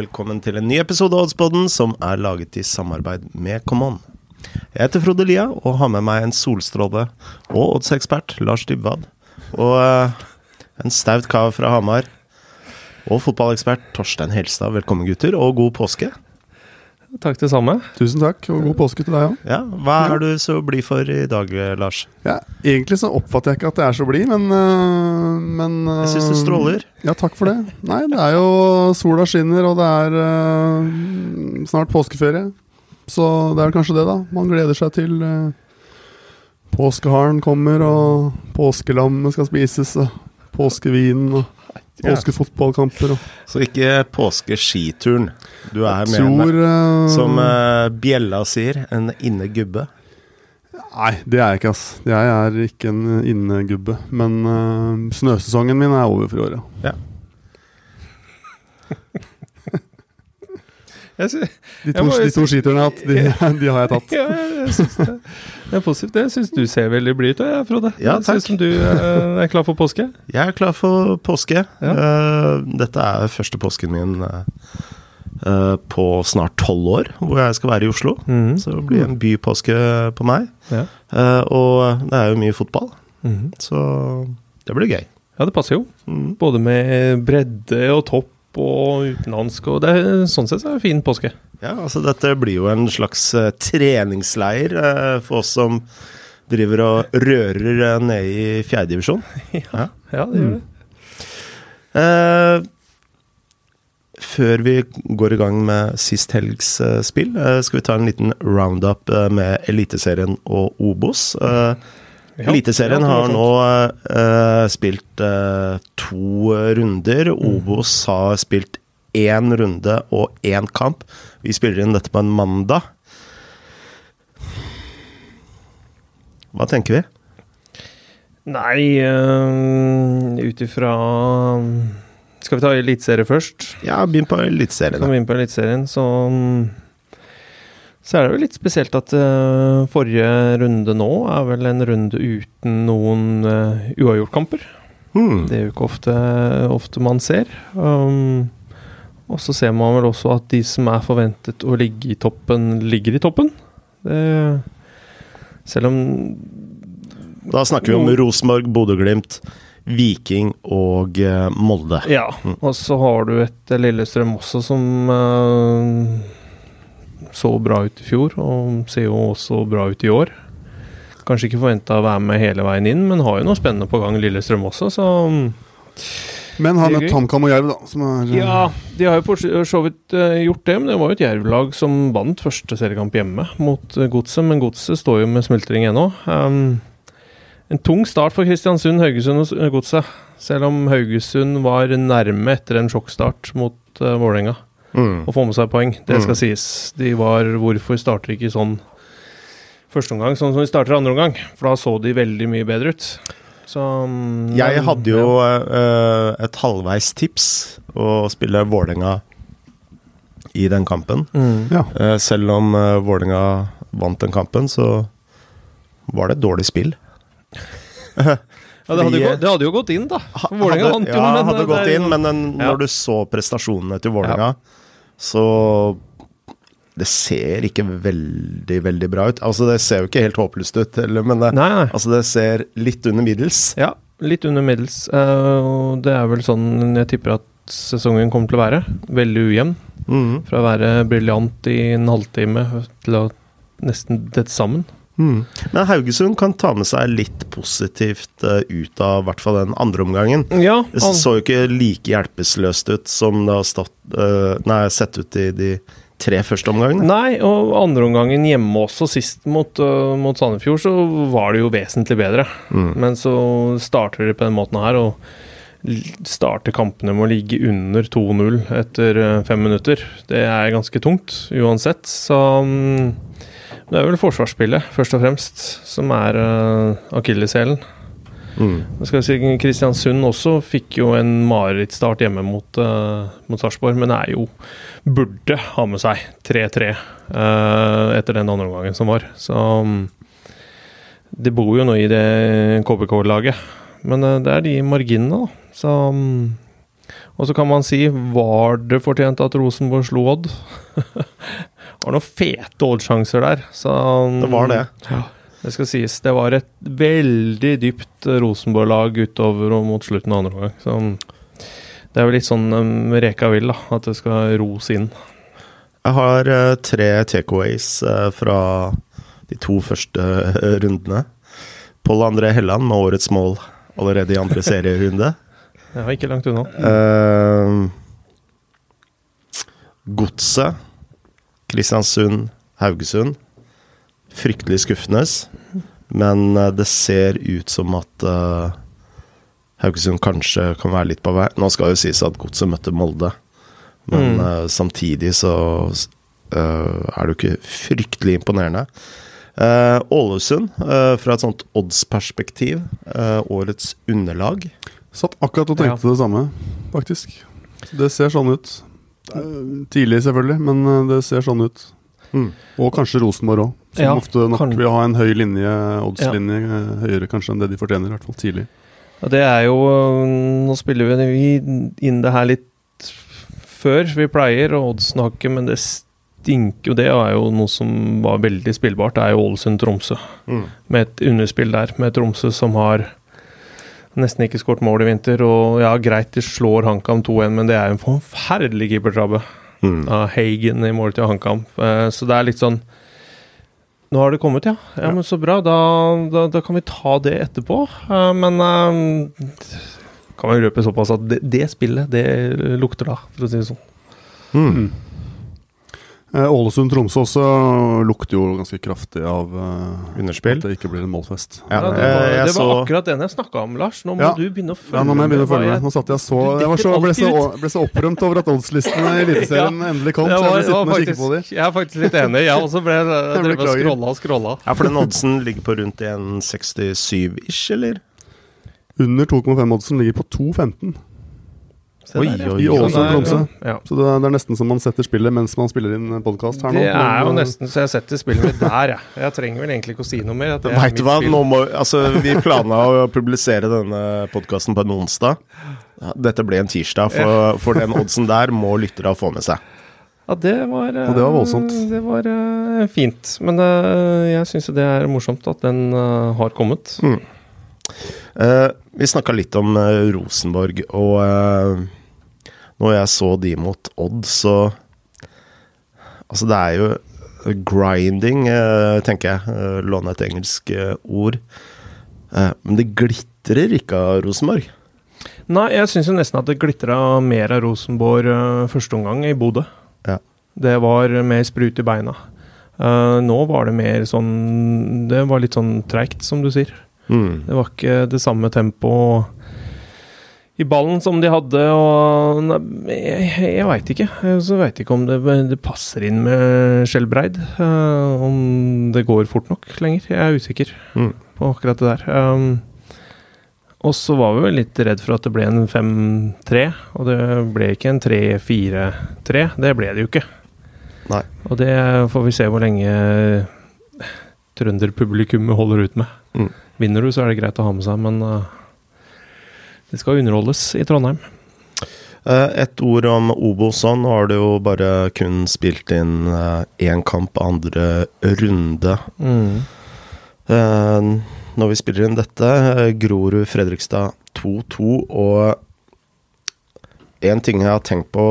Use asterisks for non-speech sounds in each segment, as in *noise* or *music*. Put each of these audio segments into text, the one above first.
Velkommen til en ny episode av Oddspodden som er laget i samarbeid med Common. Jeg heter Frode Lia og har med meg en solstråle og oddsekspert, Lars Dybwad. Og eh, en staut kar fra Hamar. Og fotballekspert Torstein Helstad. Velkommen, gutter, og god påske. Takk det samme. Tusen takk, og god påske til deg òg. Ja, Hva er du så blid for i dag, Lars? Ja, egentlig så oppfatter jeg ikke at jeg er så blid, men, øh, men øh, Jeg syns du stråler. Ja, takk for det. Nei, det er jo sola skinner, og det er øh, snart påskeferie. Så det er kanskje det, da. Man gleder seg til påskeharen kommer, og påskelammet skal spises, og påskevinen og påskefotballkamper. Og Så ikke påskeskituren. Du er med, tror med øh, som eh, Bjella sier, en innegubbe. Nei, det er jeg ikke, ass. Jeg er ikke en innegubbe. Men uh, snøsesongen min er over for i år, ja. *laughs* De to, de to skiturene jeg har hatt, de, de har jeg tatt. *laughs* ja, jeg synes det, det er positivt. Det syns du ser veldig blid ut, ja, Frode. Ja, takk. som du eh, er klar for påske. Jeg er klar for påske. Ja. Eh, dette er første påsken min eh, på snart tolv år, hvor jeg skal være i Oslo. Mm. Så det blir en bypåske på meg. Ja. Og det er jo mye fotball, mm. så det blir gøy. ja, det passer jo. Mm. Både med bredde og topp og utenlandsk. Og det sånn sett så er det fin påske. Ja, altså dette blir jo en slags uh, treningsleir uh, for oss som driver og rører uh, nede i fjerdedivisjon. *laughs* Ja. Ja, det gjør det. Eh, før vi går i gang med sist helgs eh, spill, eh, skal vi ta en liten roundup uh, med Eliteserien og Obos. Eh, Ja, Eliteserien har nå uh, spilt uh, to runder. Obos har spilt én runde og én kamp. Vi spiller inn dette på en mandag. Hva tenker vi? Nei, uh, ut ifra Skal vi ta eliteserie først? Ja, begynn på Eliteserien. Inn på Eliteserien, så Så er det jo litt spesielt at uh, forrige runde nå er vel en runde uten noen uh, uavgjortkamper. Hmm. Det er jo ikke ofte, ofte man ser. Um, og så ser man vel også at de som er forventet å ligge i toppen, ligger i toppen. Det, selv om Da snakker vi om Rosenborg, Bodø-Glimt, Viking og uh, Molde. Ja. Og så har du et Lillestrøm også som eh, så bra ut i fjor, og ser jo også bra ut i år. Kanskje ikke forventa å være med hele veien inn, men har jo noe spennende på gang, Lillestrøm også, så Men har møtt. HamKam og Jerv, da. Som er, Ja, de har jo for så vidt eh, gjort det, men det var jo et Jerv-lag som vant første seriekamp hjemme mot eh, Godset, men Godset står jo med smultring ennå. Um, en tung start for Kristiansund, Haugesund og Godset, selv om Haugesund var nærme etter en sjokkstart mot uh, Vålerenga Mm. å få med seg poeng. Det skal Mm. sies. De var Hvorfor starter ikke sånn første omgang, sånn som de starter andre omgang? For da så de veldig mye bedre ut. Så mm, Jeg hadde jo eh, et halvveis tips å spille Vålerenga i den kampen. Mm. ja. Uh, selv om uh, Vålerenga vant den kampen, så var det et dårlig spill. *laughs* Ja, det, hadde jo, gått- det hadde jo gått inn, da. Vålerenga vant jo, ja, men hadde gått inn, men den, Ja. når du så prestasjonene til Vålerenga, så Det ser ikke veldig, veldig bra ut. Altså, det ser jo ikke helt håpløst ut, eller, men det, Nei, nei. altså, det ser litt under middels. Ja, litt under middels. Uh, det er vel sånn jeg tipper at sesongen kommer til å være. Veldig ujevn. Mhm. Fra å være briljant i en halvtime til å nesten dette sammen. Mhm. Men Haugesund kan ta med seg litt positivt eh, ut av i hvert fall den andre omgangen. Ja, Det så jo ikke like hjelpeløst ut som det har stått, eh, nei, sett ut i de tre første omgangene. Nei, og andre omgangen hjemme også, sist mot, uh, mot Sandefjord, så var det jo vesentlig bedre. Mm. Men så starter de på den måten her, og starter kampene med å ligge under 2-0 etter fem minutter. Det er ganske tungt, uansett. Så mm, det er vel forsvarsspillet, først og fremst, som er uh, akilleshælen. Mm. Si Kristiansund også fikk jo en marerittstart hjemme mot, uh, mot Sarpsborg, men er jo burde ha med seg 3-3 uh, etter den andre omgangen som var. Så um, det bor jo noe i det KBK-laget. Men uh, det er de marginene, da. Så um, Og så kan man si var det fortjent at Rosenborg slo Odd? *laughs* var noen fete Odd-sjanser der. Så, Det var det. Ja, det skal sies. Det var et veldig dypt Rosenborg-lag utover og mot slutten av andre omgang. Så det er jo litt sånn um, Reka vil, da. At det skal ros inn. Jeg har uh, tre takeaways uh, fra de to første uh, rundene. Pål André Helland med årets mål allerede i andre serierunde. *laughs* Ja, ikke langt unna. Uh, Godset, Kristiansund, Haugesund. Fryktelig skuffende, men eh, det ser ut som at eh, Haugesund kanskje kan være litt på vei. Nå skal jo sies at Godset møtte Molde, men Mm. eh, samtidig så uh, er det jo ikke fryktelig imponerende. Eh, Ålesund, eh, fra et sånt odds-perspektiv, eh, årets underlag. Satt akkurat og tenkte det samme, faktisk. Det ser sånn ut. Tidlig, selvfølgelig, men eh, det ser sånn ut. Mm. Og kanskje Rosenborg òg, som Ja, ofte nok kan- vil ha en høy linje, oddslinje, ja. høyere kanskje enn det de fortjener, i hvert fall tidlig. Ja, det er jo Nå spiller vi inn det her litt før vi pleier, og oddsen har ikke, men det stinker jo. Det er jo noe som var veldig spillbart. Det er jo Ålesund-Tromsø. Mm. Med et underspill der, med Tromsø som har nesten ikke skåret mål i vinter. Og ja, greit, de slår HamKam 2-1, men det er en forferdelig keepertabbe Mm. av Hagen i mål til HamKam. Eh, Så det er litt sånn Nå har det kommet, ja. Ja, men Så bra. Da, da, da kan vi ta det etterpå. Eh, Men eh, kan man røpe såpass at det, det spillet, det lukter da, for å si det sånn. Mm. Eh, Ålesund-Tromsø også lukter jo ganske kraftig av eh, Underspill. at det ikke blir en målfest. Ja, det, eh, var, jeg det var akkurat den jeg snakka om, Lars. Nå må Ja. du begynne å følge Ja, nå må jeg begynne å følge med. Nå satt jeg så Jeg var så, ble, så, ble så opprømt over at oddslistene i Eliteserien endelig kom, så jeg ble sittende og kikke på de. jeg er faktisk litt enig. Jeg også ble *laughs* jeg og scrolla og scrolla. Ja, for den oddsen ligger på rundt 1,67-ish, eller? Under 2,5-oddsen ligger på 2,15. Se Oi, der, ja. oi, I oi. Ålesund, Tromsø. Ja. Så det er, det er nesten som man setter spillet mens man spiller inn podkast her nå. Det er jo eh, nesten så jeg setter spillet mitt der, jeg. Jeg trenger vel egentlig ikke å si noe mer. er Veit du hva, nå må Altså, vi planla å publisere denne podkasten på en onsdag. Dette ble en tirsdag, for, *laughs* for den oddsen der må lyttere få med seg. Ja, det var, Og det var voldsomt. eh, Det var eh, fint. Men eh, jeg syns jo det er morsomt at den eh, har kommet. Eh, vi snakka litt om uh, Rosenborg, og uh, når jeg så de mot Odd, så Altså, det er jo grinding, tenker jeg. Uh, låne et engelsk ord. Men det glitrer ikke av Rosenborg. Nei, jeg syns jo nesten at det glitra mer av Rosenborg første omgang i Bodø. Ja. Det var mer sprut i beina. Nå var det mer sånn Det var litt sånn treigt, som du sier. Mm. Det var ikke det samme tempoet i ballen som de hadde, og nei, Jeg, jeg veit ikke. Jeg veit ikke om det, det passer inn med Skjelbreid. Uh, om det går fort nok lenger. Jeg er usikker Mm. på akkurat det der. Um, og så var vi vel litt redd for at det ble en 5-3, og det ble ikke en 3-4-3. Det ble det jo ikke. Nei. Og det får vi se hvor lenge trønderpublikummet holder ut med. Mm. Vinner du, så er det greit å ha med seg, men uh, det skal underholdes i Trondheim. Eh, et ord om Obos òg. Nå har du jo bare kun spilt inn eh, én kamp andre runde. Mm. når vi spiller inn dette, eh, Grorud Fredrikstad 2-2, og en ting jeg har tenkt på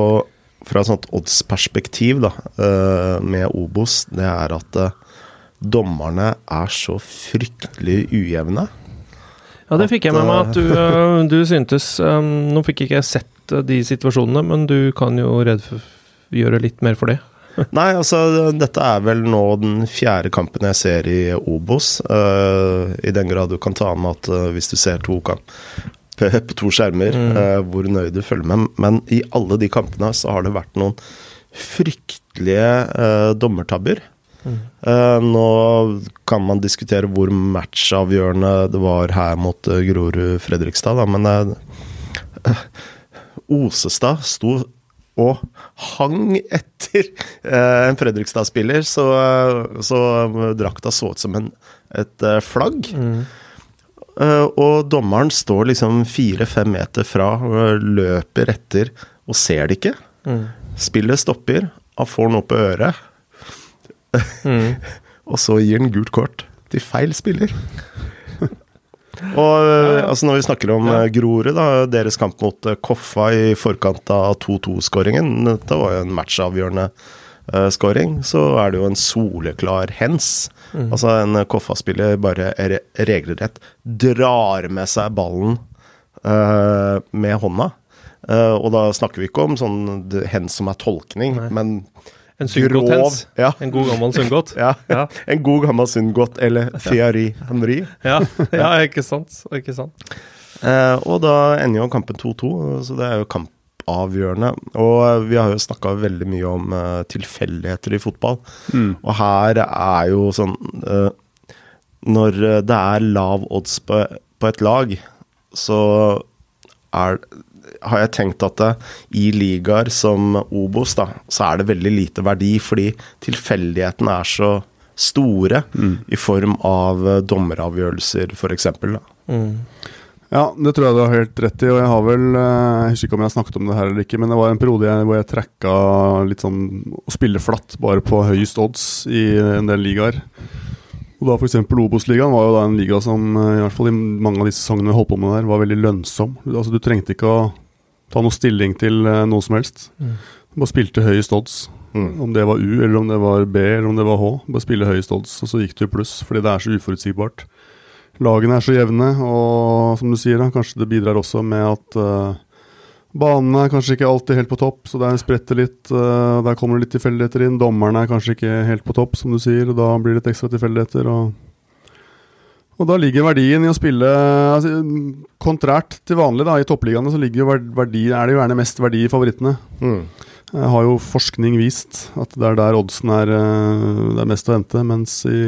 fra et sånt odds-perspektiv da, eh, med Obos, det er at eh, dommerne er så fryktelig ujevne. Ja, det fikk jeg med meg at du, uh, du syntes. Um, nå fikk ikke jeg sett uh, de situasjonene, men du kan jo gjøre litt mer for det. *laughs* Nei, altså dette er vel nå den fjerde kampen jeg ser i Obos. Uh, I den grad du kan ta med at uh, hvis du ser to kamper *laughs* på to skjermer, Mm. uh, hvor nøye du følger med. Men i alle de kampene så har det vært noen fryktelige eh, dommertabber. Mm. Nå kan man diskutere hvor matchavgjørende det var her mot eh, Grorud Fredrikstad, men eh, Osestad sto og hang etter en Fredrikstad-spiller, så, så drakta så ut som en, et flagg. Mm. Og dommeren står liksom fire-fem meter fra løper etter og ser det ikke. Mm. Spillet stopper, han får noe på øret, Mm. *laughs* og så gir han gult kort til feil spiller. *laughs* Og eh, altså Når vi snakker om Ja. eh, Grorud, da, deres kamp mot eh, Koffa i forkant av 2-2-skåringen Dette var jo en matchavgjørende uh, skåring. Så er det jo en soleklar hens. Mm. Altså En Koffa-spiller bare re regelrett drar med seg ballen uh, med hånda. Uh, og da snakker vi ikke om sånn hens som er tolkning, Nei. men En Sundgodt-hens. Ja. En god gammel Sundgodt. *laughs* Ja. Ja. En god gammel Sundgodt eller Thierry Henry. Ja, ja, ikke sant. Ikke sant. Eh, og da ender jo kampen 2-2, så det er jo kampavgjørende. Og vi har jo snakka veldig mye om eh, tilfeldigheter i fotball. Mm. Og her er jo sånn eh, Når det er lav odds på, på et lag, så er har jeg tenkt at det, i ligaer som Obos, da, så er det veldig lite verdi, fordi tilfeldighetene er så store i form av eh, dommeravgjørelser, f.eks. Mm. Ja, det tror jeg du har helt rett i. Og jeg har vel eh, Jeg husker ikke om jeg har snakket om det her eller ikke, men det var en periode hvor jeg tracka litt sånn å spille flatt bare på høyest odds i en del ligaer. Og da f.eks. Obos-ligaen var jo da en liga som eh, i hvert fall i mange av de sesongene vi holdt på med der, var veldig lønnsom. Altså Du trengte ikke å ta noe stilling til eh, noe som helst. Mm. Bare spilte høyest odds. Mm. Om det var U, eller om det var B, eller om det var H. Bare spille høyest odds, og så gikk du i pluss, fordi det er så uforutsigbart. Lagene er så jevne, og som du sier, da, kanskje det bidrar også med at uh, banene er kanskje ikke alltid helt på topp, så det er spretter litt. Uh, der kommer det litt tilfeldigheter inn. Dommerne er kanskje ikke helt på topp, som du sier, og da blir det litt ekstra tilfeldigheter. og og da ligger verdien i å spille altså, Kontrært til vanlig, da, i toppligaene, så ligger jo ver- verdi, er det jo gjerne mest verdi i favorittene. Mm. Jeg har jo forskning vist at det er der oddsen er, eh, det er mest å hente, mens i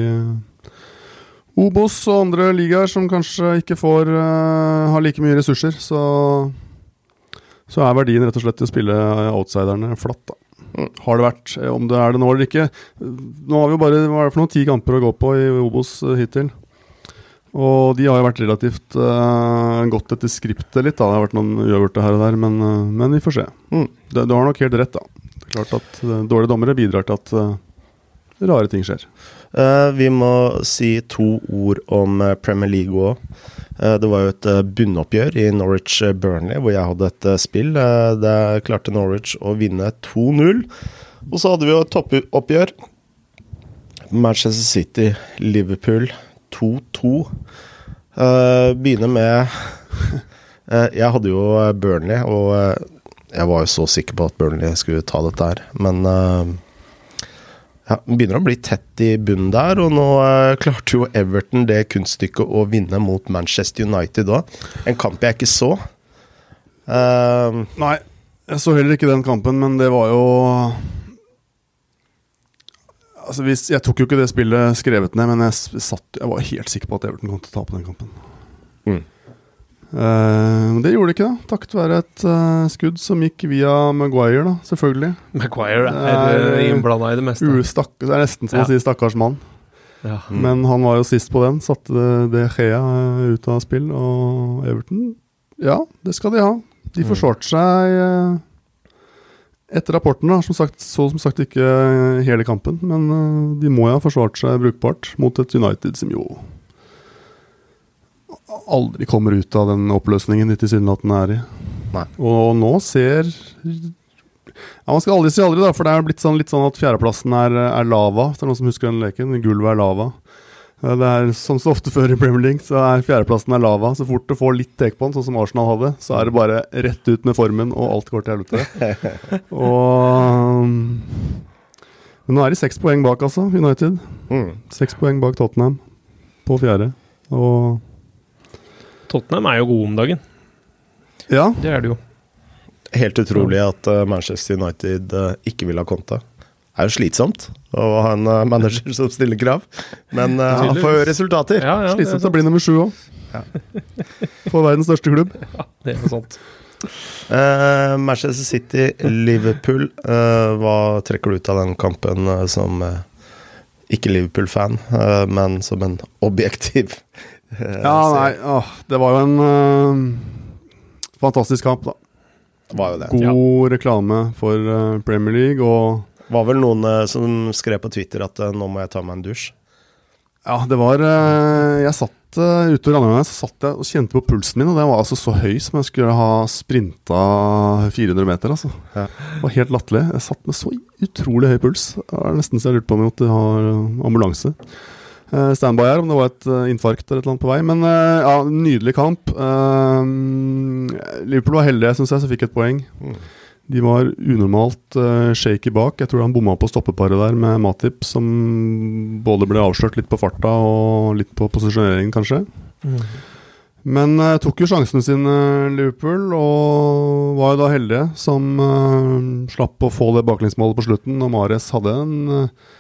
Obos og andre ligaer som kanskje ikke får uh, har like mye ressurser, så, så er verdien rett og slett i å spille outsiderne flatt. da. Mm. Har det vært. Eh, Om det er det nå eller ikke Nå har vi jo bare hva er det for noen ti kamper å gå på i Obos hittil. Og de har jo vært relativt uh, gått etter skriptet litt. da Det har vært noen uavgjorte her og der, men, uh, men vi får se. Mm. Det, du har nok helt rett, da. Det er klart at uh, Dårlige dommere bidrar til at eh, rare ting skjer. Eh, vi må si to ord om eh, Premier League òg. det var jo et eh, bunnoppgjør i Norwich-Burnley, hvor jeg hadde et eh, spill. Der klarte Norwich å vinne 2-0. Og så hadde vi jo et toppoppgjør. Manchester City-Liverpool 2-2. Uh, begynner med uh, *laughs* Jeg hadde jo eh, Burnley, og uh, jeg var jo så sikker på at Burnley skulle ta dette her, men eh, ja, begynner å bli tett i bunnen der, og nå eh, klarte jo Everton det kunststykket å vinne mot Manchester United òg. En kamp jeg ikke så. Eh, Nei, jeg så heller ikke den kampen, men det var jo Altså hvis, Jeg tok jo ikke det spillet skrevet ned, men jeg, satt, jeg var helt sikker på at Everton kom til å tape den kampen. Mm. Uh, det gjorde det ikke, da. Takket være et uh, skudd som gikk via Maguire, da, selvfølgelig. Maguire er er- innblanda i det meste. Ustakk, det er nesten som Ja. å si 'stakkars mann'. Ja. Mm. Men han var jo sist på den. Satte det, det Gea eh, ut av spill. Og Everton, ja, det skal de ha. De Mm. forsvarte seg eh, etter rapporten. da, som sagt, Så som sagt ikke eh, hele kampen, men eh, de må jo ha forsvart seg brukbart mot et United som jo aldri kommer ut av den oppløsningen de tilsynelatende er i. Nei. Og nå ser ja, Man skal aldri si aldri, da, for det er blitt sånn, litt sånn at fjerdeplassen er, er lava. Det er noen som husker den leken. Gulvet er lava. Det er Som så ofte før i Premier League, så er fjerdeplassen er lava. Så fort du får litt tek på den, sånn som Arsenal hadde, så er det bare rett ut med formen, og alt går til helvete. *laughs* og Men nå er de seks poeng bak, altså, United. mm. Seks poeng bak Tottenham på fjerde. Og Tottenham er jo gode om dagen. ja, Det er det jo. Helt utrolig at eh, Manchester United eh, ikke vil ha Conte. Er jo slitsomt å ha en eh, manager som stiller krav, men uh, han får resultater. Ja, ja, slitsomt å bli nummer sju òg. Ja. På verdens største klubb. *laughs* Det er sant. Eh, Manchester City, Liverpool. Uh, hva trekker du ut av den kampen som ikke Liverpool-fan, men som en objektiv Ja, nei, åh, det var jo en fantastisk kamp, da. Var jo det. God reklame for Premier League og Var vel noen eh, som skrev på Twitter at eh, nå må jeg ta meg en dusj. Ja, det var øh, Jeg satt ute og randet meg, så satt jeg og kjente på pulsen min, og den var altså så høy som jeg skulle ha sprinta 400 meter, altså. Ja. Det var helt latterlig. Jeg satt med så utrolig høy puls. Det var nesten så jeg lurte på om jeg måtte ha ambulanse. Standby her, om det var et infarkt eller et eller annet på vei. Men ja, nydelig kamp. Liverpool var heldige, syns jeg, som fikk et poeng. Mm. De var unormalt uh, shaky bak. Jeg tror han bomma på stoppeparet der med Matip, som både ble avslørt litt på farta og litt på posisjoneringen, kanskje. Men uh, tok jo sjansene sine, Liverpool, og var jo da heldige som uh, slapp å få det baklengsmålet på slutten. Og Mares hadde en uh,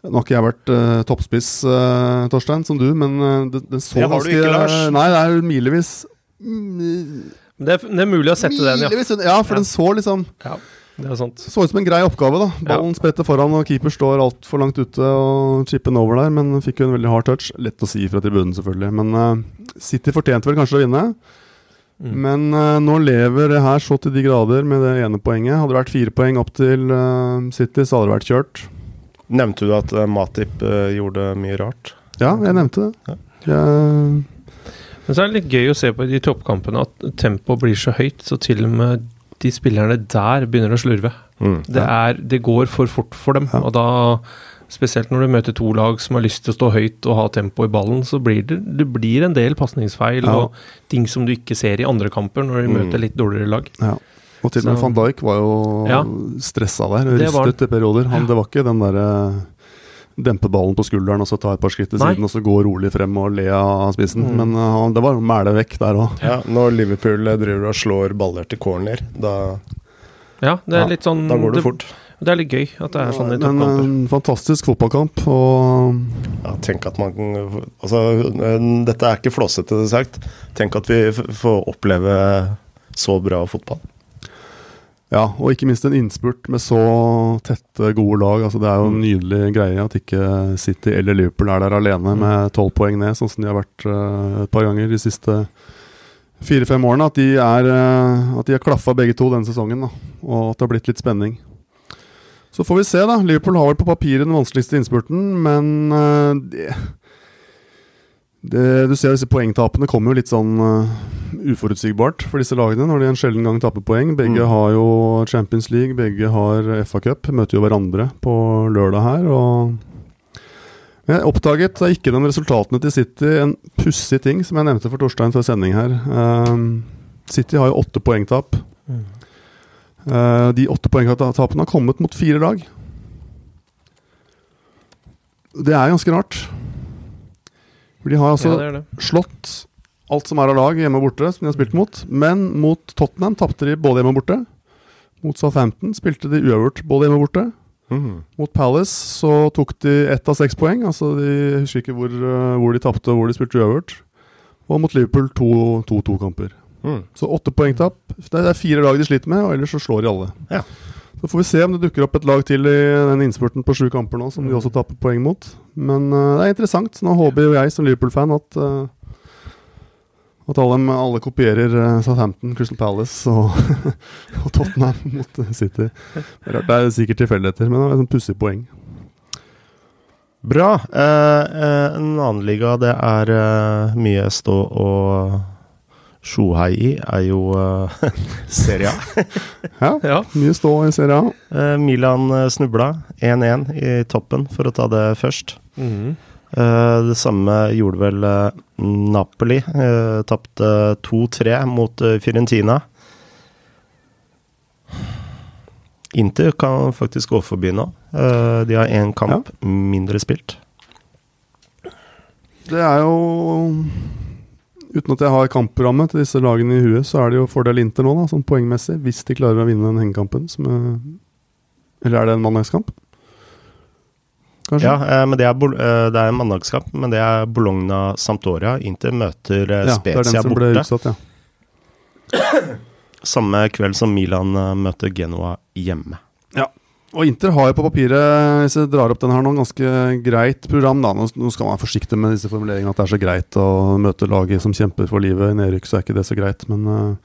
Nå har ikke jeg vært uh, toppspiss, uh, Torstein, som du, men uh, det, det så Det har du ganske ikke, Lars. Nei, det er milevis Det er, det er mulig å sette den, ja. Ja, for Ja. den så liksom ja. Det er sant. så ut som en grei oppgave, da. Ballen spretter foran, og keeper står altfor langt ute og chipper den over der, men fikk jo en veldig hard touch. Lett å si fra tribunen, selvfølgelig. Men uh, City fortjente vel kanskje å vinne. Mm. Men uh, nå lever det her så til de grader med det ene poenget. Hadde det vært fire poeng opp til uh, City, så hadde det vært kjørt. Nevnte du at Matip gjorde mye rart? Ja, jeg nevnte det. Ja. Jeg, Men så er det litt gøy å se på i de toppkampene at tempoet blir så høyt, så til og med de spillerne der begynner å slurve. Mm. Det, er, det går for fort for dem. Ja. Og da, spesielt når du møter to lag som har lyst til å stå høyt og ha tempo i ballen, så blir det, det blir en del pasningsfeil Ja. og ting som du ikke ser i andre kamper når de Mm. møter litt dårligere lag. ja. Og til og med van Dijk var jo Ja. stressa der. Rystet i perioder. Han, det var ikke den derre dempe ballen på skulderen og så ta et par skritt til siden og så gå rolig frem og le av spissen. Mm. Men uh, det var mæle vekk der òg. Ja, når Liverpool eh, driver og slår baller til corner, da, Ja, det er Ja, litt sånn da går det fort. Det er litt gøy at det er sånn i toppkamper. en fantastisk fotballkamp. Og Ja, tenk at man Altså, eh, dette er ikke flåsete sagt. Tenk at vi får oppleve så bra fotball. Ja, og ikke minst en innspurt med så tette, gode lag. Altså, det er jo en nydelig greie at ikke City eller Liverpool er der alene med tolv poeng ned, sånn som de har vært uh, et par ganger de siste fire-fem årene. At de, er, uh, at de har klaffa begge to denne sesongen, da, og at det har blitt litt spenning. Så får vi se, da. Liverpool har vel på papiret den vanskeligste innspurten, men eh, det, Du ser disse poengtapene kommer jo litt sånn uh, uforutsigbart for disse lagene når de en sjelden gang taper poeng. Begge Mm. har jo Champions League, begge har FA Cup. Møter jo hverandre på lørdag her. og men jeg oppdaget da ikke de resultatene til City en pussig ting som jeg nevnte for Torstein før sending her. Uh, City har jo åtte poengtap. Mm. Uh, de åtte poengtapene har kommet mot fire lag. Det er ganske rart. For de har altså ja, det det. slått alt som er av lag hjemme og borte, som de har spilt mot. Men mot Tottenham tapte de både hjemme og borte. Mot Southampton spilte de uavgjort både hjemme og borte. Mm. Mot Palace så tok de ett av seks poeng. Altså de husker ikke hvor, eh, hvor de tapte og hvor de spilte uavgjort. Og mot Liverpool to 2-2-kamper. Mm. Så åtte poengtap. Det er fire lag de sliter med, og ellers så slår de alle. Ja. Så får vi se om det dukker opp et lag til i den innspurten på sju kamper nå, som de også taper poeng mot. Men uh, det er interessant. Nå håper jo jeg som Liverpool-fan at uh, at alle, alle kopierer eh, Southampton, Crystal Palace og, *laughs* og Tottenham mot City. Det er, det er sikkert tilfeldigheter, men det er et pussig poeng. Bra. Eh, en annen liga det er mye stå og sjohei i, er jo uh, *laughs* Serie A. Ja, *laughs* Ja. mye stå i Serie A. Eh, Milan eh, snubla 1-1 i toppen, for å ta det først. Mhm. Uh, det samme gjorde vel Napoli. Uh, Tapte 2-3 mot Fiorentina. Inter kan faktisk gå forbi nå. De har én kamp mindre spilt. Det er jo Uten at jeg har kampprogrammet til disse lagene i huet, så er det jo fordel Inter nå, da, sånn poengmessig, hvis de klarer å vinne den hengekampen. Som er, eller er det en mandagskamp? Kanskje? Ja, eh, men det er, eh, det er en mandagskamp, men det er Bologna-Santoria. Inter møter eh, Ja, Spezia borte. utsatt, ja. Samme kveld som Milan møter Genoa hjemme. Og Inter har jo på papiret, hvis jeg drar opp den her noen ganske greit program. da. Nå, skal man være forsiktig med disse formuleringene at det er så greit å møte laget som kjemper for livet. I nedrykk så er ikke det så greit, men, eh,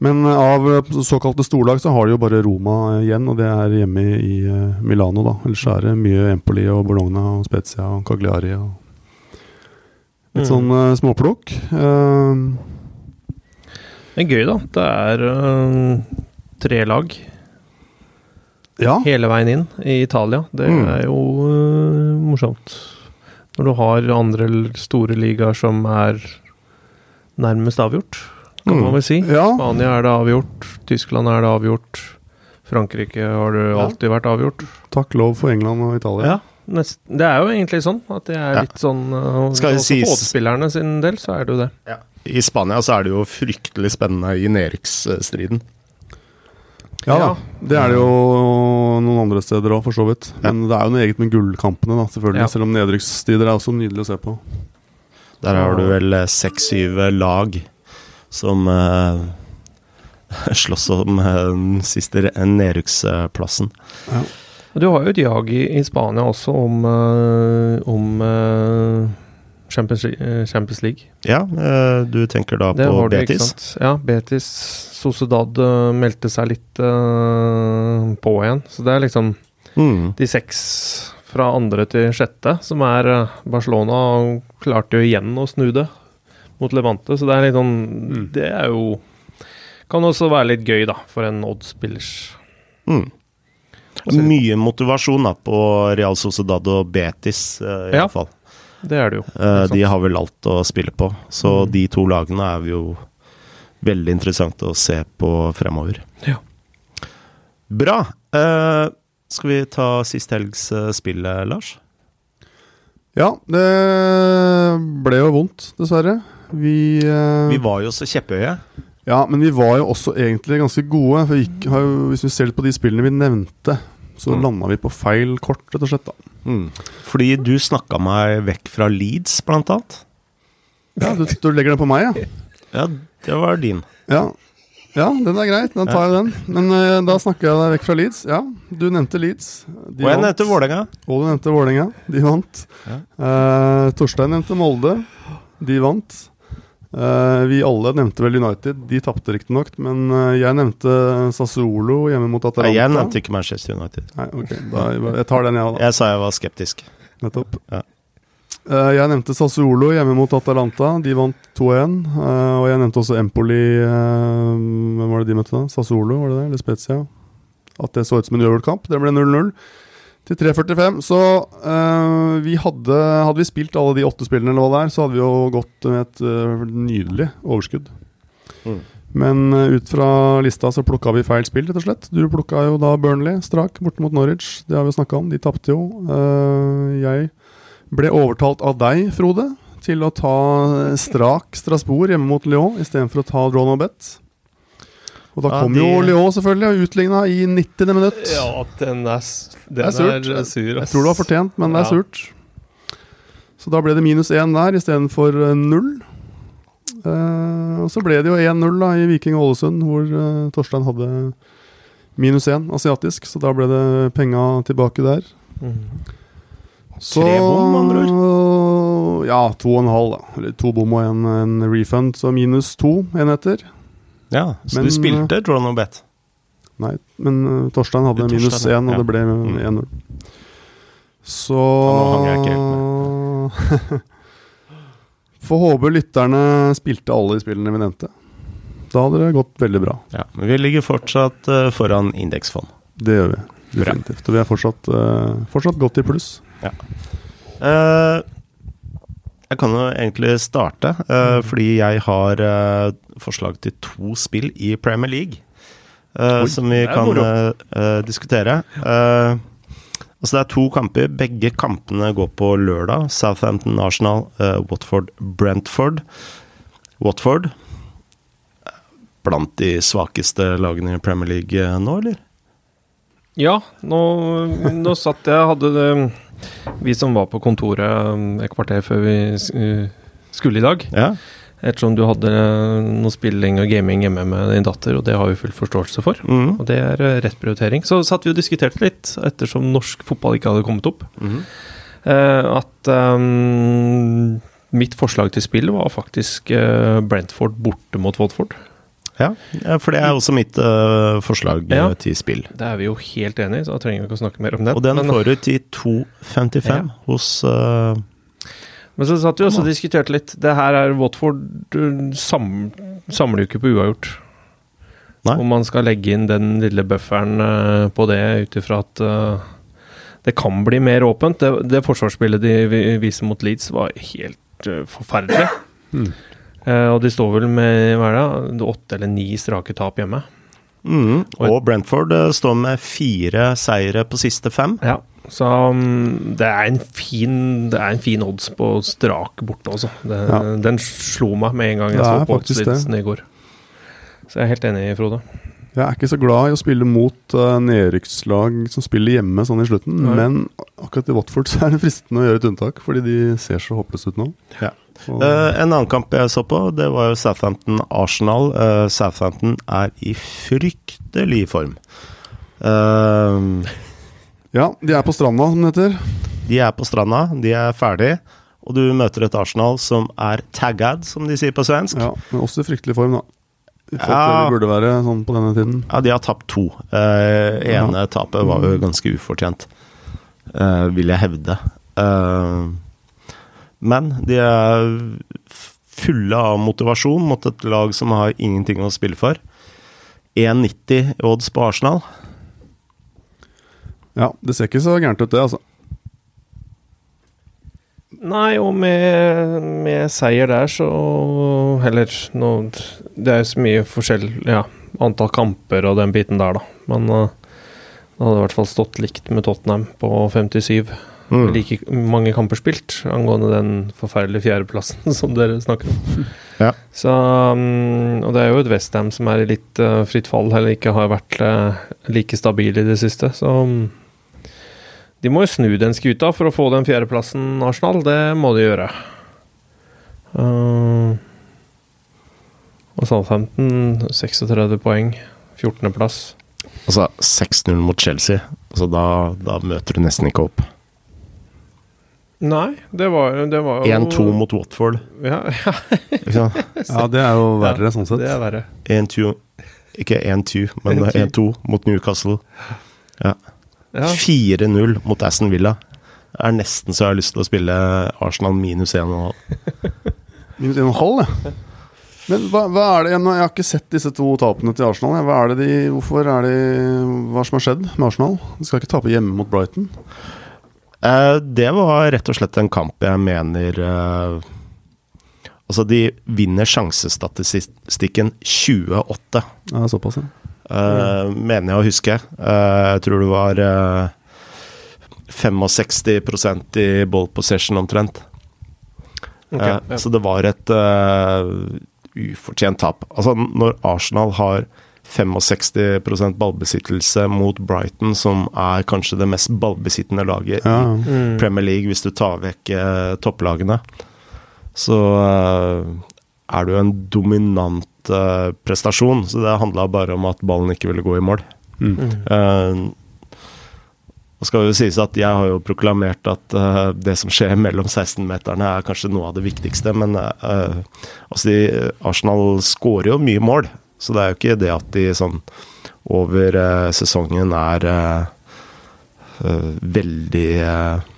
men av eh, såkalte storlag så har de jo bare Roma igjen, og det er hjemme i, eh, Milano, da. Ellers er det mye Empoli og Bologna og Spezia og Cagliari og litt Mm. sånn eh, småplukk. Det er gøy, da. Det er tre lag ja. hele veien inn i Italia. Det Mm. er jo uh, morsomt. Når du har andre store ligaer som er nærmest avgjort, kan Mm. man vel si. ja. Spania er det avgjort, Tyskland er det avgjort. Frankrike har det Ja. alltid vært avgjort. Takk lov for England og Italia. Ja, nest, det er jo egentlig sånn at det er Ja. litt sånn uh, Skal også For sies- oddspillerne sin del så er det jo det. I Spania så er det jo fryktelig spennende i nedrykksstriden. Ja Ja. det er det jo noen andre steder òg, for så vidt. Men det er jo noe eget med gullkampene, da, selvfølgelig. Ja. Selv om nedrykkstider er også nydelig å se på. Der har du vel eh, seks-syv lag som eh, *laughs* slåss om eh, den siste nedrykksplassen. Ja. Du har jo et jag i, i Spania også om, øh, om Champions, øh, Champions League. Ja, eh, du tenker da Det på det, Betis? sant? Ja, Betis Sociedad øh, meldte seg litt uh, på igjen. Så det er liksom Mm. de seks fra andre til sjette som er Barcelona, og klarte jo igjen å snu det mot Levante. Så det er litt sånn Mm. Det er jo Kan også være litt gøy, da, for en Odd-spillers. Mm. Mye motivasjon da på Real Sociedad og Betis, uh, i Ja. fall. Det er det jo. Eh, de har vel alt å spille på, så Mm. de to lagene er jo veldig interessante å se på fremover. Ja. Bra. Uh, skal vi ta sist helgs eh, spill, Lars? Ja, det ble jo vondt, dessverre. Vi, uh, Vi var jo så kjepphøye. Ja, men vi var jo også egentlig ganske gode. For vi gikk, har jo, hvis vi ser litt på de spillene vi nevnte, så Mm. landa vi på feil kort, rett og slett. da Mm. Fordi du snakka meg vekk fra Leeds, blant annet. Ja, Du, du legger den på meg, ja? Ja, det var din. Ja, ja den er greit. Da tar jeg den. Men uh, da snakker jeg deg vekk fra Leeds. Ja, du nevnte Leeds. De Og jeg vant. nevnte Vålerenga. Og du nevnte Vålerenga. De vant. Ja. Uh, Torstein nevnte Molde. De vant. Eh, vi alle nevnte vel United. De tapte riktignok, men eh, jeg nevnte Sassuolo hjemme mot Atalanta. Nei, jeg nevnte ikke Manchester United. Nei, ok, da, Jeg tar den, jeg, da. Jeg sa jeg var skeptisk. Nettopp. Ja. Eh, jeg nevnte Sassuolo hjemme mot Atalanta. De vant 2-1. eh, og jeg nevnte også Empoli Hvem var det de møtte da? Sassuolo, var det det? Eller Spezia? At det så ut som en uavgjort kamp. Det ble 0-0 til 3.45. Så uh, vi hadde Hadde vi spilt alle de åtte spillene, eller hva det er, så hadde vi jo gått med et uh, nydelig overskudd. Mm. Men eh, ut fra lista så plukka vi feil spill, rett og slett. Du plukka jo da Burnley strak borte mot Norwich. Det har vi jo snakka om. De tapte jo. Jeg ble overtalt av deg, Frode, til å ta strak Strasbourg hjemme mot Lyon istedenfor å ta Drawn og Bet. Og da Ja, kom de- jo Lyon selvfølgelig og utligna i 90. minutt. Ja, den er, den Det er surt. er sur. Jeg tror det var fortjent, men det er Ja. surt. Så da ble det minus én der istedenfor uh, null. Uh, og så ble det jo 1-0 da i Viking og Ålesund, hvor uh, Torstein hadde minus én asiatisk. Så da ble det penga tilbake der. Mm. Så Tre bom, andre ord? Ja, to og en halv, da. Eller to bom og en, en refund, så minus to enheter. Ja, så Men, du spilte draw og Bet. Nei, men uh, Torstein hadde Torstein, minus én, og Ja. det ble Mm. 1-0. Så nå hang jeg ikke *laughs* Får håpe lytterne spilte alle de spillene vi nevnte. Da hadde det gått veldig bra. Ja, men vi ligger fortsatt uh, foran indeksfond. Det gjør vi. Definitivt. Og vi er fortsatt, uh, fortsatt godt i pluss. Ja. Eh, jeg kan jo egentlig starte, eh, fordi jeg har uh, forslag til to spill i Premier League. uh, Oi, som vi kan diskutere. Altså det er to kamper. Begge kampene går på lørdag. Southampton Arsenal, Watford Brentford. Watford blant de svakeste lagene i Premier League nå, eller? Ja, nå, nå satt jeg Hadde det Vi som var på kontoret um, et kvarter før vi uh, skulle i dag, Ja. Ettersom du hadde eh, noe spilling og gaming hjemme med din datter, og det har vi full forståelse for. Mm. Og det er eh, rett prioritering. Så satt vi og diskuterte litt, ettersom norsk fotball ikke hadde kommet opp, eh, at um, mitt forslag til spill var faktisk Brentford borte mot Watford. Ja, ja, for det er også mitt uh, forslag eh, Ja. til spill. Det er vi jo helt enig i, så da trenger vi ikke å snakke mer om det. Og den Men- får du til 2,55 hos uh, Men så satt vi også og diskuterte litt. Det her er Watford sam, samler jo ikke på uavgjort. Nei. Om man skal legge inn den lille bufferen uh, på det ut ifra at det kan bli mer åpent. Det, det forsvarsspillet de viser mot Leeds, var helt forferdelig. Mm. Uh, og de står vel med hva er det, åtte eller ni strake tap hjemme. mm, Og- Brentford uh, står med fire seire på siste fem. Ja, så um, det, er en fin, det er en fin odds på strak borte, altså. Det, Ja. Den slo meg med en gang jeg så på oddslisten i går. Så jeg er helt enig, Frode. Jeg er ikke så glad i å spille mot uh, nedrykkslag som spiller hjemme sånn i slutten, Nei. men akkurat i Watford så er det fristende å gjøre et unntak, fordi de ser så håpløse ut nå. Ja. Eh, en annen kamp jeg så på, det var jo Southampton-Arsenal. Uh, Southampton er i fryktelig form. Uh, ja, de er på stranda, som det heter. de er på stranda, de er ferdig, og du møter et Arsenal som er taggad, som de sier på svensk. Ja, men også i fryktelig form, da. Ja. det de burde være sånn på denne tiden. Ja, de har tapt to. Uh, ene tapet var jo ganske ufortjent, eh, vil jeg hevde. Eh, men de er fulle av motivasjon mot et lag som har ingenting å spille for. 1,90 i odds på Arsenal. Ja, det ser ikke så gærent ut, det, altså. Nei, og med, med seier der, så Eller nå Det er jo så mye forskjell Ja, antall kamper og den biten der, da. Men uh, det hadde i hvert fall stått likt med Tottenham på 57. Mm. Like mange kamper spilt, angående den forferdelige fjerdeplassen *laughs* som dere snakker om. Ja. Så, um, og det er jo et Westham som er i litt uh, fritt fall, eller ikke har vært uh, like stabil i det siste. Så um, de må jo snu den skuta for å få den fjerdeplassen, Arsenal. Det må de gjøre. Uh, og Southampton 36 poeng, 14.-plass. Altså 6-0 mot Chelsea. Altså da, da møter du nesten ikke opp. Nei, det var, det var jo 1-2 mot Watford. ja, ja, *laughs* Ja, det er jo verre, sånn sett. det er verre. 1-2 Ikke 1-2, men 1-2. 1-2 mot Newcastle. Ja. 4-0 mot Aston Villa. Det er nesten så jeg har lyst til å spille Arsenal minus 1,5. *laughs* Minus en og en halv, ja. Men hva, hva er det Jeg har ikke sett disse to tapene til Arsenal. ja. Hva er det de, hvorfor er de Hva som har skjedd med Arsenal? De skal ikke tape hjemme mot Brighton. Eh, det var rett og slett en kamp jeg mener eh, Altså, de vinner sjansestatistikken 28. Ja, såpass, ja. eh, mener jeg å huske. Eh, jeg tror det var eh, 65% i ball possession omtrent. Ok, Eh, ja. Så det var et ufortjent tap. Altså, når Arsenal har 65% ballbesittelse mot Brighton, som er kanskje det mest ballbesittende laget ja. i Mm. Premier League, hvis du tar vekk eh, topplagene, så eh, er det jo en dominant eh, prestasjon. Så det handla bare om at ballen ikke ville gå i mål. Mm. Mm. Eh, og skal jo sies at Jeg har jo proklamert at eh, det som skjer mellom 16-meterne er kanskje noe av det viktigste, men eh, altså de, Arsenal skårer jo mye mål, så det er jo ikke det at de sånn over eh, sesongen er eh, eh, veldig eh,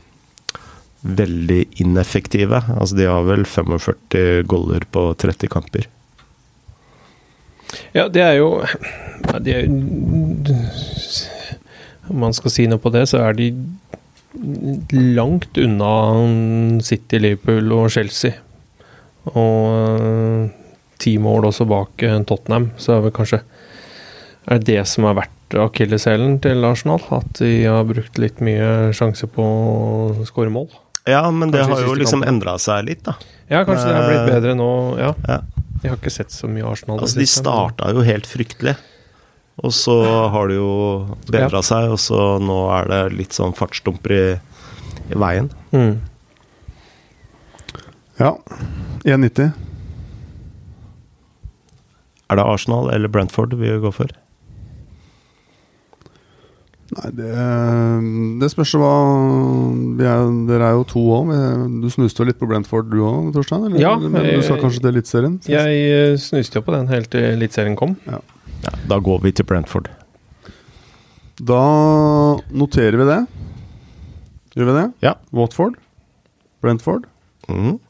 Veldig ineffektive. Altså De har vel 45 goller på 30 kamper. Ja, det er jo de er, Om man skal si noe på det, så er de langt unna City, Liverpool og Chelsea. Og ti mål også bak eh, Tottenham, så er det kanskje Er det det som har vært akilleshælen til Arsenal? At de har brukt litt mye sjanse på å skåre mål? Ja, men det Kanskje i har jo liksom endra seg litt, da. Ja, kanskje det har blitt Eh, bedre nå, ja. ja. Jeg har ikke sett så mye Arsenal. Altså, de starta jo helt fryktelig. Og så har det jo bedra seg, og så nå er det litt sånn fartsdumper i, i veien. Mm. ja. 1,90. Er det Arsenal eller Brentford vi går for? Nei, det, det spørs hva vi er, Dere er jo to òg. Du snuste jo litt på Brentford du òg, Torstein? Eller? Ja, Men du skal kanskje til Eliteserien? Jeg eh, snuste jo på den helt til Eliteserien kom. Ja, da går vi til Brentford. Da noterer vi det. Gjør vi det? Ja. Watford? Brentford? Mhm.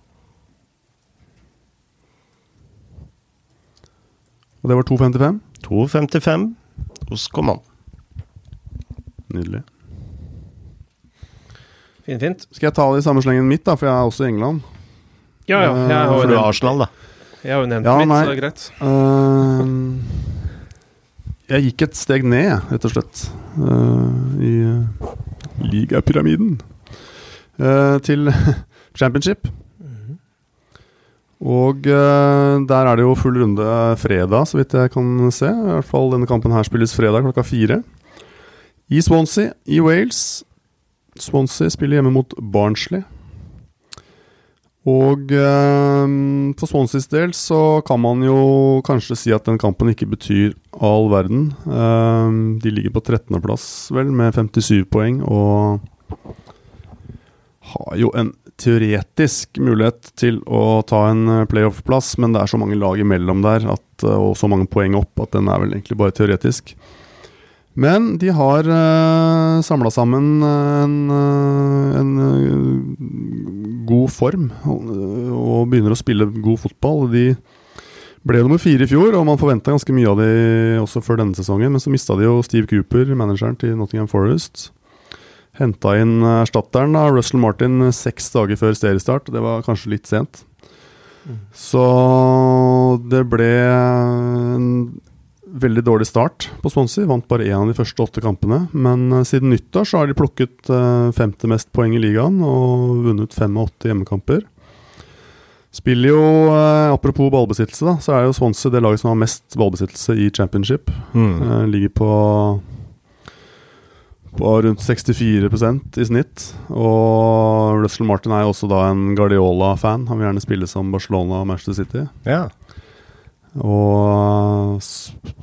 Og det var 2,55? 2,55 hos Coman. Nydelig. Fint, fint. Skal jeg ta det i samme slengen mitt, da, for jeg er også i England? Ja, ja. Jeg har For jo du er nevnt, Arsenal, da. jeg har jo nevnt Ja, mitt, nei. så det er greit. Uh, jeg gikk et steg ned, rett og slett. uh, I uh, ligapyramiden. Eh, til *laughs* championship. Og uh, der er det jo full runde fredag, så vidt jeg kan se. I hvert fall denne kampen her spilles fredag klokka fire. I Swansea i Wales. Swansea spiller hjemme mot Barnsley. Og eh, for Swanseas del så kan man jo kanskje si at den kampen ikke betyr all verden. Eh, de ligger på 13.-plass, vel, med 57 poeng, og har jo en teoretisk mulighet til å ta en eh, playoff-plass, men det er så mange lag imellom der at, eh, og så mange poeng opp at den er vel egentlig bare teoretisk. Men de har uh, samla sammen en, eh, en eh, god form og begynner å spille god fotball. De ble nummer fire i fjor, og man forventa ganske mye av de også før denne sesongen. Men så mista de jo Steve Cooper, manageren til Nottingham Forest. Henta inn erstatteren, da, Russell Martin, seks dager før seriestart. Det var kanskje litt sent. Så det ble en veldig dårlig start på Swansea. Vant bare én av de første åtte kampene. Men eh, siden nyttår så har de plukket eh, femte mest poeng i ligaen og vunnet fem av åtte hjemmekamper. Spiller jo, eh, apropos ballbesittelse, da, så er jo Swansea det laget som har mest ballbesittelse i championship. Mm. Ligger på på rundt 64% i snitt. Og Russell Martin er jo også da en Guardiola-fan. Han vil gjerne spille som Barcelona og Manchester City. Ja. Og,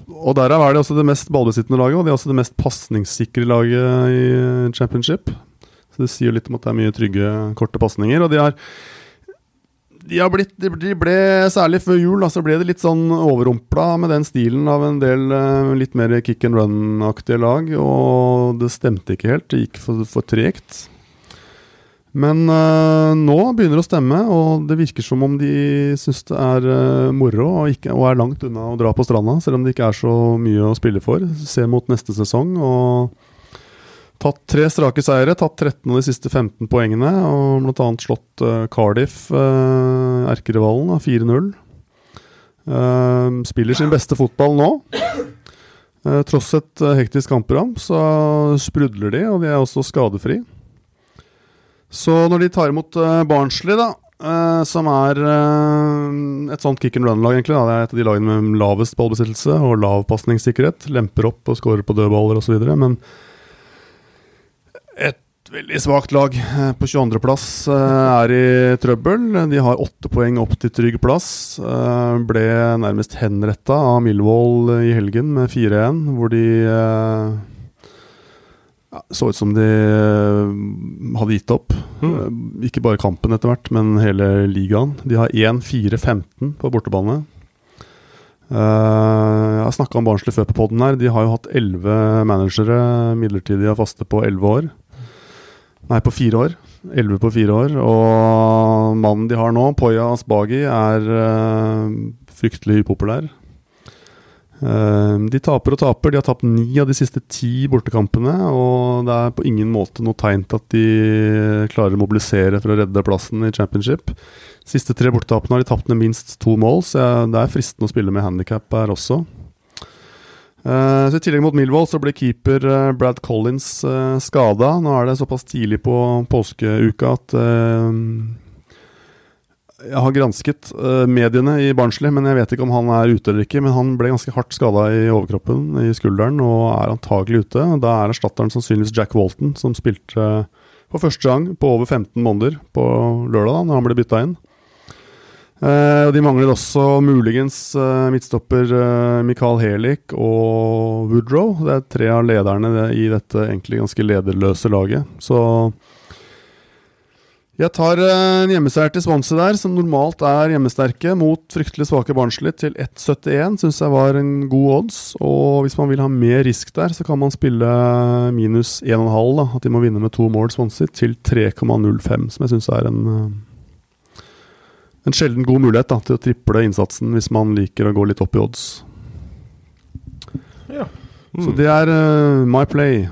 og derav er de også det mest ballbesittende laget, og de er også det mest pasningssikre laget i championship. Så det sier litt om at det er mye trygge, korte pasninger. Og de har de blitt, de ble, Særlig før jul da, så ble det litt sånn overrumpla med den stilen av en del eh, litt mer kick and run-aktige lag. Og det stemte ikke helt. Det gikk for, for tregt. Men eh, nå begynner det å stemme, og det virker som om de syns det er eh, moro og, ikke, og er langt unna å dra på stranda, selv om det ikke er så mye å spille for. Se mot neste sesong og tatt tre strake seire, tatt 13 av de siste 15 poengene, og bl.a. slått uh, Cardiff, uh, erkerivalen, av 4-0. Uh, spiller sin beste fotball nå. Eh, tross et eh, hektisk kampprogram så sprudler de, og de er også skadefri. Så når de tar imot Barnsley, da, eh, som er eh, et sånt kick and run-lag, egentlig, da. det er et av de lagene med lavest ballbesittelse og lav pasningssikkerhet, lemper opp og scorer på dødballer osv., men et veldig svakt lag eh, på 22.-plass er i trøbbel. De har åtte poeng opp til trygg plass. Eh, Ble nærmest henretta av Milvold i helgen med 4-1, hvor de eh, ja, så ut som de eh, hadde gitt opp. Mm. Ikke bare kampen etter hvert, men hele ligaen. De har 1-4-15 på bortebane. Uh, jeg har snakka om Barnsley før på poden her. De har jo hatt elleve managere midlertidig og faste på elleve år. Nei, på fire år. Elleve på fire år. Og mannen de har nå, Poya Asbaghi, er eh, fryktelig upopulær. Uh, de taper og taper. De har tapt ni av de siste ti bortekampene. Og det er på ingen måte noe tegn til at de klarer å mobilisere for å redde plassen i championship. Siste tre bortetapene har de tapt med minst to mål, så det er fristende å spille med handikap her også. Eh, så I tillegg mot Milvold så ble keeper eh, Brad Collins uh, skada. Nå er det såpass tidlig på påskeuka at eh, Jeg har gransket eh, mediene i Barnsley, men jeg vet ikke om han er ute eller ikke. Men han ble ganske hardt skada i overkroppen, i skulderen, og er antagelig ute. Da er erstatteren sannsynligvis Jack Walton, som spilte eh, for første gang på over 15 måneder på lørdag, da når han ble bytta inn. Eh, og De mangler også muligens eh, midtstopper eh, Mikael Helik og Woodrow. Det er tre av lederne i dette egentlig ganske lederløse laget. Så jeg tar en hjemmeseier til Swansea der, som normalt er hjemmesterke, mot fryktelig svake Barnsley til 1,71. Syns jeg var en god odds. Og hvis man vil ha mer risk der, så kan man spille minus 1,5. At de må vinne med to mål, Swansea, til 3,05, som jeg syns er en en sjelden god mulighet da, til å triple innsatsen hvis man liker å gå litt opp i odds. Ja. Så det er uh, my play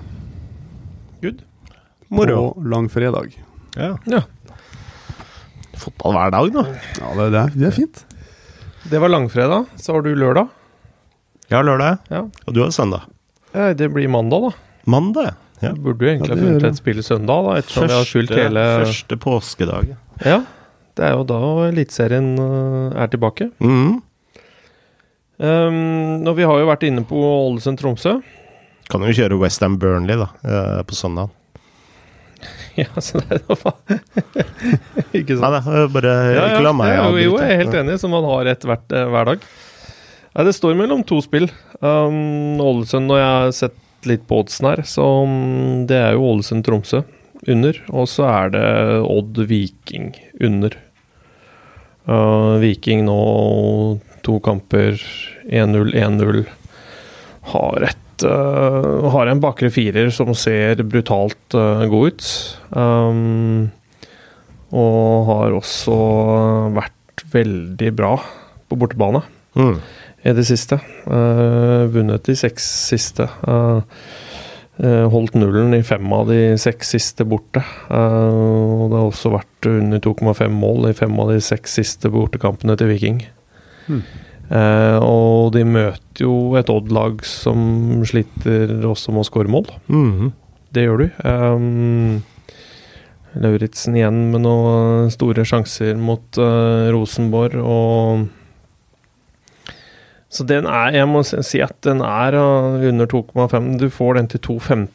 Good. Moro. på langfredag. Ja. Ja. Fotball hver dag, da. Ja, det, det, er, det er fint. Det var langfredag. Så har du lørdag. Ja, lørdag. Ja. Og du har søndag. Ja, det blir mandag, da. Mandag. Ja. Du burde jo egentlig Ja, ha funnet et spill søndag, da, ettersom vi har skjult hele første påskedag. Ja, det er jo da Eliteserien eh, er tilbake. Mm. Um, og vi har jo vært inne på Ålesund-Tromsø. Kan jo kjøre Westham Burnley da, eh, på søndag. *laughs* Ja, så det er da faen *laughs* Ikke Nei, da, bare ja, ja, ikke la meg avbryte. jo, jeg er helt enig, som man har et hvert, eh, hver dag. Nei, det står mellom to spill. Um, Ålesund, og jeg har sett litt på oddsen her, så um, det er jo Ålesund-Tromsø under. Og så er det Odd Viking under. Uh, Viking nå to kamper, 1-0, 1-0. Har uh, Har en bakre firer som ser brutalt uh, god ut. Um, og har også vært veldig bra på bortebane Mm. i det siste. Vunnet de seks siste. Uh, holdt nullen i fem av de seks siste borte. Uh, og det har også vært under 2,5 mål i fem av de seks siste bortekampene til Viking. Mm. Uh, og de møter jo et Odd-lag som sliter også med å skåre mål. Mhm. Det gjør du. Um, Lauritzen igjen med noen store sjanser mot uh, Rosenborg og Så den er Jeg må si at den er uh, under 2,5. Du får den til 2,15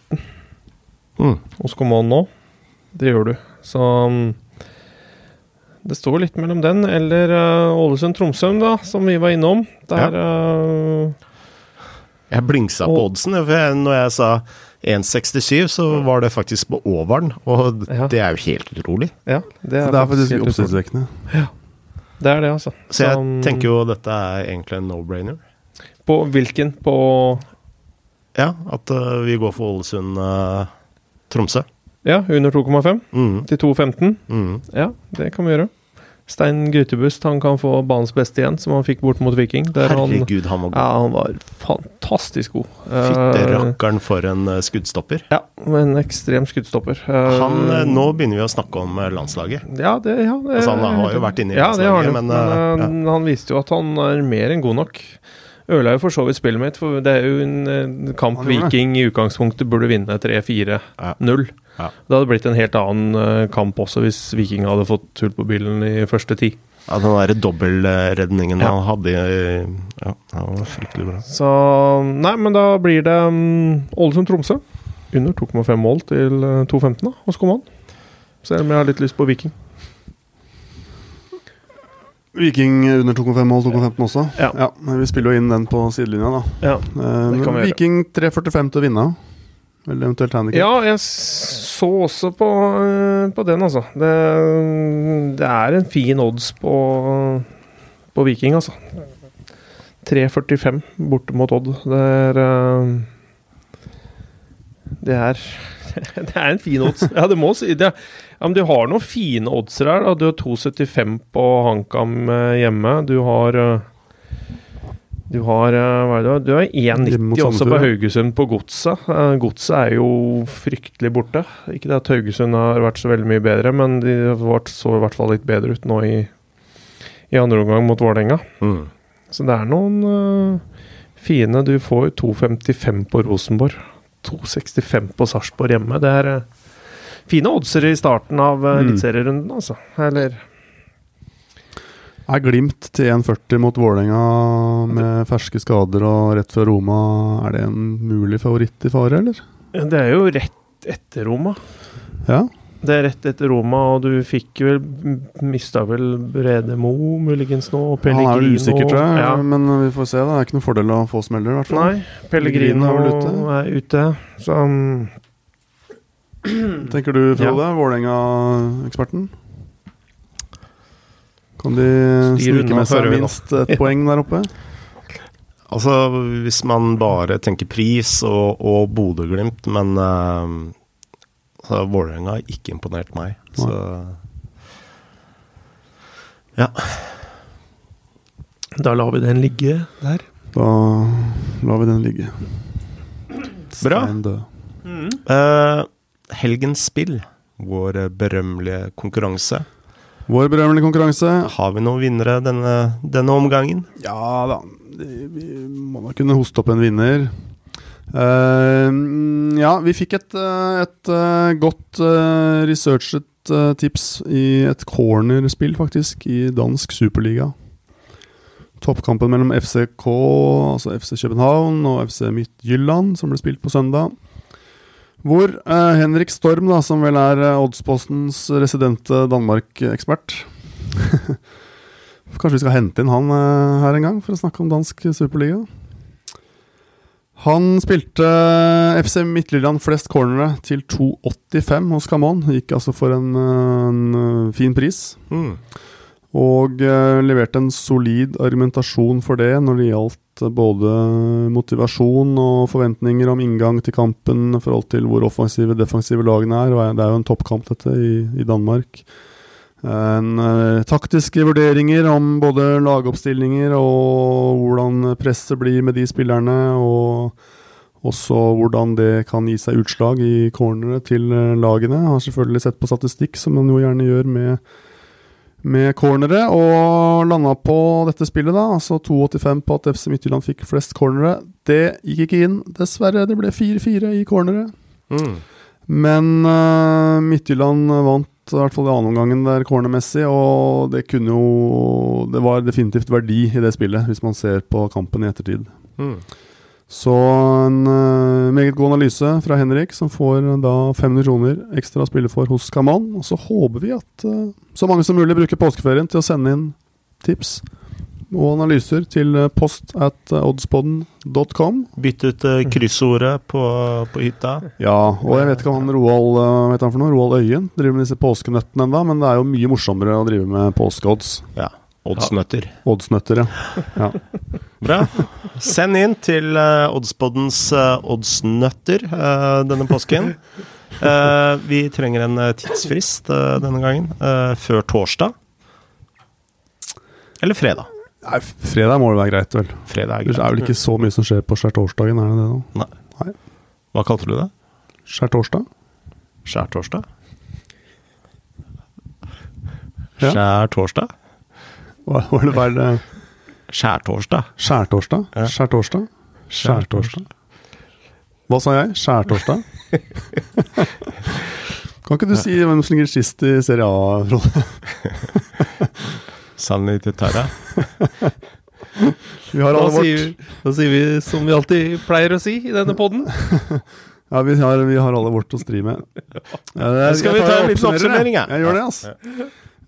Mm. hos Command nå. Det gjør du. Så um, det står litt mellom den eller uh, Ålesund-Tromsø, da, som vi var innom. Der uh, Jeg blingsa på oddsen. For når jeg sa 1,67, så var det faktisk på overen. Og Ja. det er jo helt utrolig. Ja, det er, Det er faktisk faktisk oppsiktsvekkende. oppsiktsvekkende. Det er det, altså. Så jeg Som- tenker jo dette er egentlig en no-brainer. På hvilken? På Ja, at uh, vi går for Ålesund-Tromsø. Ja, under 2,5 Mm. til 2,15. Mm. Ja, det kan vi gjøre. Stein Grytebust han kan få banens beste igjen, som han fikk bort mot Viking. Der han, Herregud, han var god. ja, han var fantastisk god. Fytte Eh, for en eh, skuddstopper. ja, en ekstrem skuddstopper. Eh, Han, nå begynner vi å snakke om landslaget. ja, det, ja, det, Altså, han har jo vært inne i ja, det har landslaget, han, men, men, eh, han viste jo at han er mer enn god nok. Ødela jo for så vidt spillet mitt, for det er jo en eh, kamp. Viking i utgangspunktet burde vinne 3-4-0. Ja. Ja. Det hadde blitt en helt annen eh, kamp også hvis Viking hadde fått hull på bilen i første ti. Ja, den derre dobbeltredningen Ja. han hadde i Ja, det var fryktelig bra. Så Nei, men da blir det um, Ålesund-Tromsø. Under 2,5 mål til eh, 2,15 da, hos Koman. Selv om jeg har litt lyst på Viking. Viking under 2,5 mål, 2,15 også. Ja. men Vi spiller jo inn den på sidelinja, da. Ja, gjøre. Viking 3,45 til å vinne. Eller eventuelt handikap. ja jeg så også på, eh, på den, altså. Det, det er en fin odds på, på Viking, altså. 3,45 borte mot Odd. Det er eh, Det er *laughs* Det er en fin odds. Ja, det må si det. Ja, men du har noen fine oddser her. Da. Du har 2,75 på HamKam eh, hjemme. Du har eh, Du har eh, hva er det? Du har Hjemme mot 1,90 også på. Haugesund på Godset. Godset er jo fryktelig borte. Ikke det at Haugesund har vært så veldig mye bedre, men de har så i hvert fall litt bedre ut nå i, i andre omgang mot Vålerenga. Mm. Så det er noen uh, fine Du får 2,55 på Rosenborg. 2,65 på Sarpsborg hjemme. Det er eh, fine oddser i starten av uh, Mm. eliteserierunden, altså. Eller Er Glimt til 1,40 mot Vålerenga med ferske skader og rett fra Roma, er det en mulig favoritt i fare, eller? Det er jo rett etter Roma. Ja. Det er rett etter Roma, og du fikk vel Mista vel Brede Mo muligens nå, og Han er usikker, tror jeg. Ja. Men vi får se. da Det er ikke noen fordel å få smeller, i hvert fall. Nei, Pellegrino er ute. er ute. Så um, *clears throat* Tenker du, Frode? Vålerenga-eksperten? Kan de snike med seg minst et poeng der oppe? Altså, hvis man bare tenker pris og, og Bodø-Glimt, men uh, så Vålerenga har ikke imponert meg, så Ja. da lar vi den ligge der. Da lar vi den ligge. Bra. Mm. Eh, helgens spill, vår berømmelige konkurranse. Vår berømmelige konkurranse. Har vi noen vinnere denne, denne omgangen? Ja da, vi må da kunne hoste opp en vinner. Mm, ja, vi fikk et, eh, et eh, godt uh, researchet tips i et cornerspill, faktisk, i dansk superliga. Toppkampen mellom FCK, altså FC København, og FC Midtjylland, som ble spilt på søndag. Hvor eh, Henrik Storm, da, som vel er Oddspostens residente Danmark-ekspert *laughs* Kanskje vi skal hente inn han eh, her en gang for å snakke om dansk superliga. Han spilte eh, FC Midtjylland flest cornere til 2,85 hos Camon. Gikk altså for en, eh, en eh, fin pris. Mm. Og uh, leverte en solid argumentasjon for det når det gjaldt både motivasjon og forventninger om inngang til kampen i forhold til hvor offensive defensive lagene er. Det er jo en toppkamp, dette, i, i Danmark. En, eh, taktiske vurderinger om både lagoppstillinger og hvordan presset blir med de spillerne, og også hvordan det kan gi seg utslag i cornere til eh, lagene. Jeg har selvfølgelig sett på statistikk, som man jo gjerne gjør med med cornere, og landa på dette spillet, da. Altså 2,85 på at FC Midtjylland fikk flest cornere. Det gikk ikke inn, dessverre. Det ble 4-4 i cornere. Mm. Men uh, Midtjylland vant i hvert fall i annen omgangen der cornermessig, og det kunne jo Det var definitivt verdi i det spillet, hvis man ser på kampen i ettertid. Mm. Så en uh, meget god analyse fra Henrik, som får uh, da 500 kroner ekstra å spille for hos Kaman. Og så håper vi at uh, så mange som mulig bruker påskeferien til å sende inn tips og analyser til eh, post at eh, oddspodden.com. Bytt ut eh, kryssordet på, på hytta. Ja, og jeg vet ikke om han Roald vet han for noe, Roald Øyen driver med disse påskenøttene enda, men det er jo mye morsommere å drive med påskeodds. Ja. Oddsnøtter. Oddsnøtter, ja. ja. Bra. Send inn til uh, Oddspoddens oddsnøtter denne påsken. Vi trenger en tidsfrist denne gangen. før torsdag. Eller fredag. Nei, fredag må det være greit, vel. Fredag Det er vel ikke så mye som skjer på skjærtorsdagen, er det det? da? Hva kalte du det? Skjærtorsdag? Skjærtorsdag? Skjærtorsdag? Hva var det vel? Skjærtorsdag. Skjærtorsdag? Skjærtorsdag? Skjærtorsdag? Hva sa jeg? Skjærtorsdag? *laughs* kan ikke du si hvem som ligger sist i Serie A, Frode? *laughs* Sanititæra. Vi har Da alle sier, vårt. da sier vi som vi alltid pleier å si i denne poden. *laughs* Ja, vi har, vi har alle vårt å stri med. Ja, Skal vi ta en liten oppsummering, jeg. ja? Jeg gjør det, altså.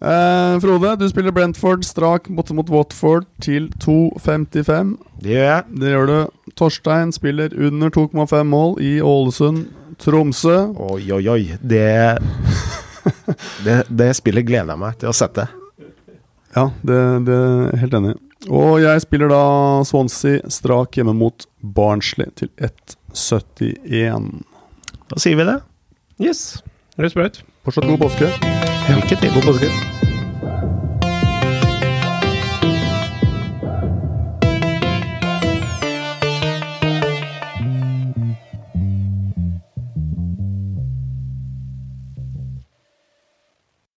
Uh, Frode, du spiller Brentford strak mot, mot Watford til 2,55. Det gjør jeg. Det gjør du. Torstein spiller under 2,5 mål i Ålesund, Tromsø. Oi, oi, oi. Det, det, det spillet gleder jeg meg til å sette. Ja, det, det er helt enig. Og jeg spiller da Swansea strak hjemme mot Barnsley til 1,71. Da sier vi det. Yes. Det er sprøyt. Fortsatt god påske. Lykke til. God påske.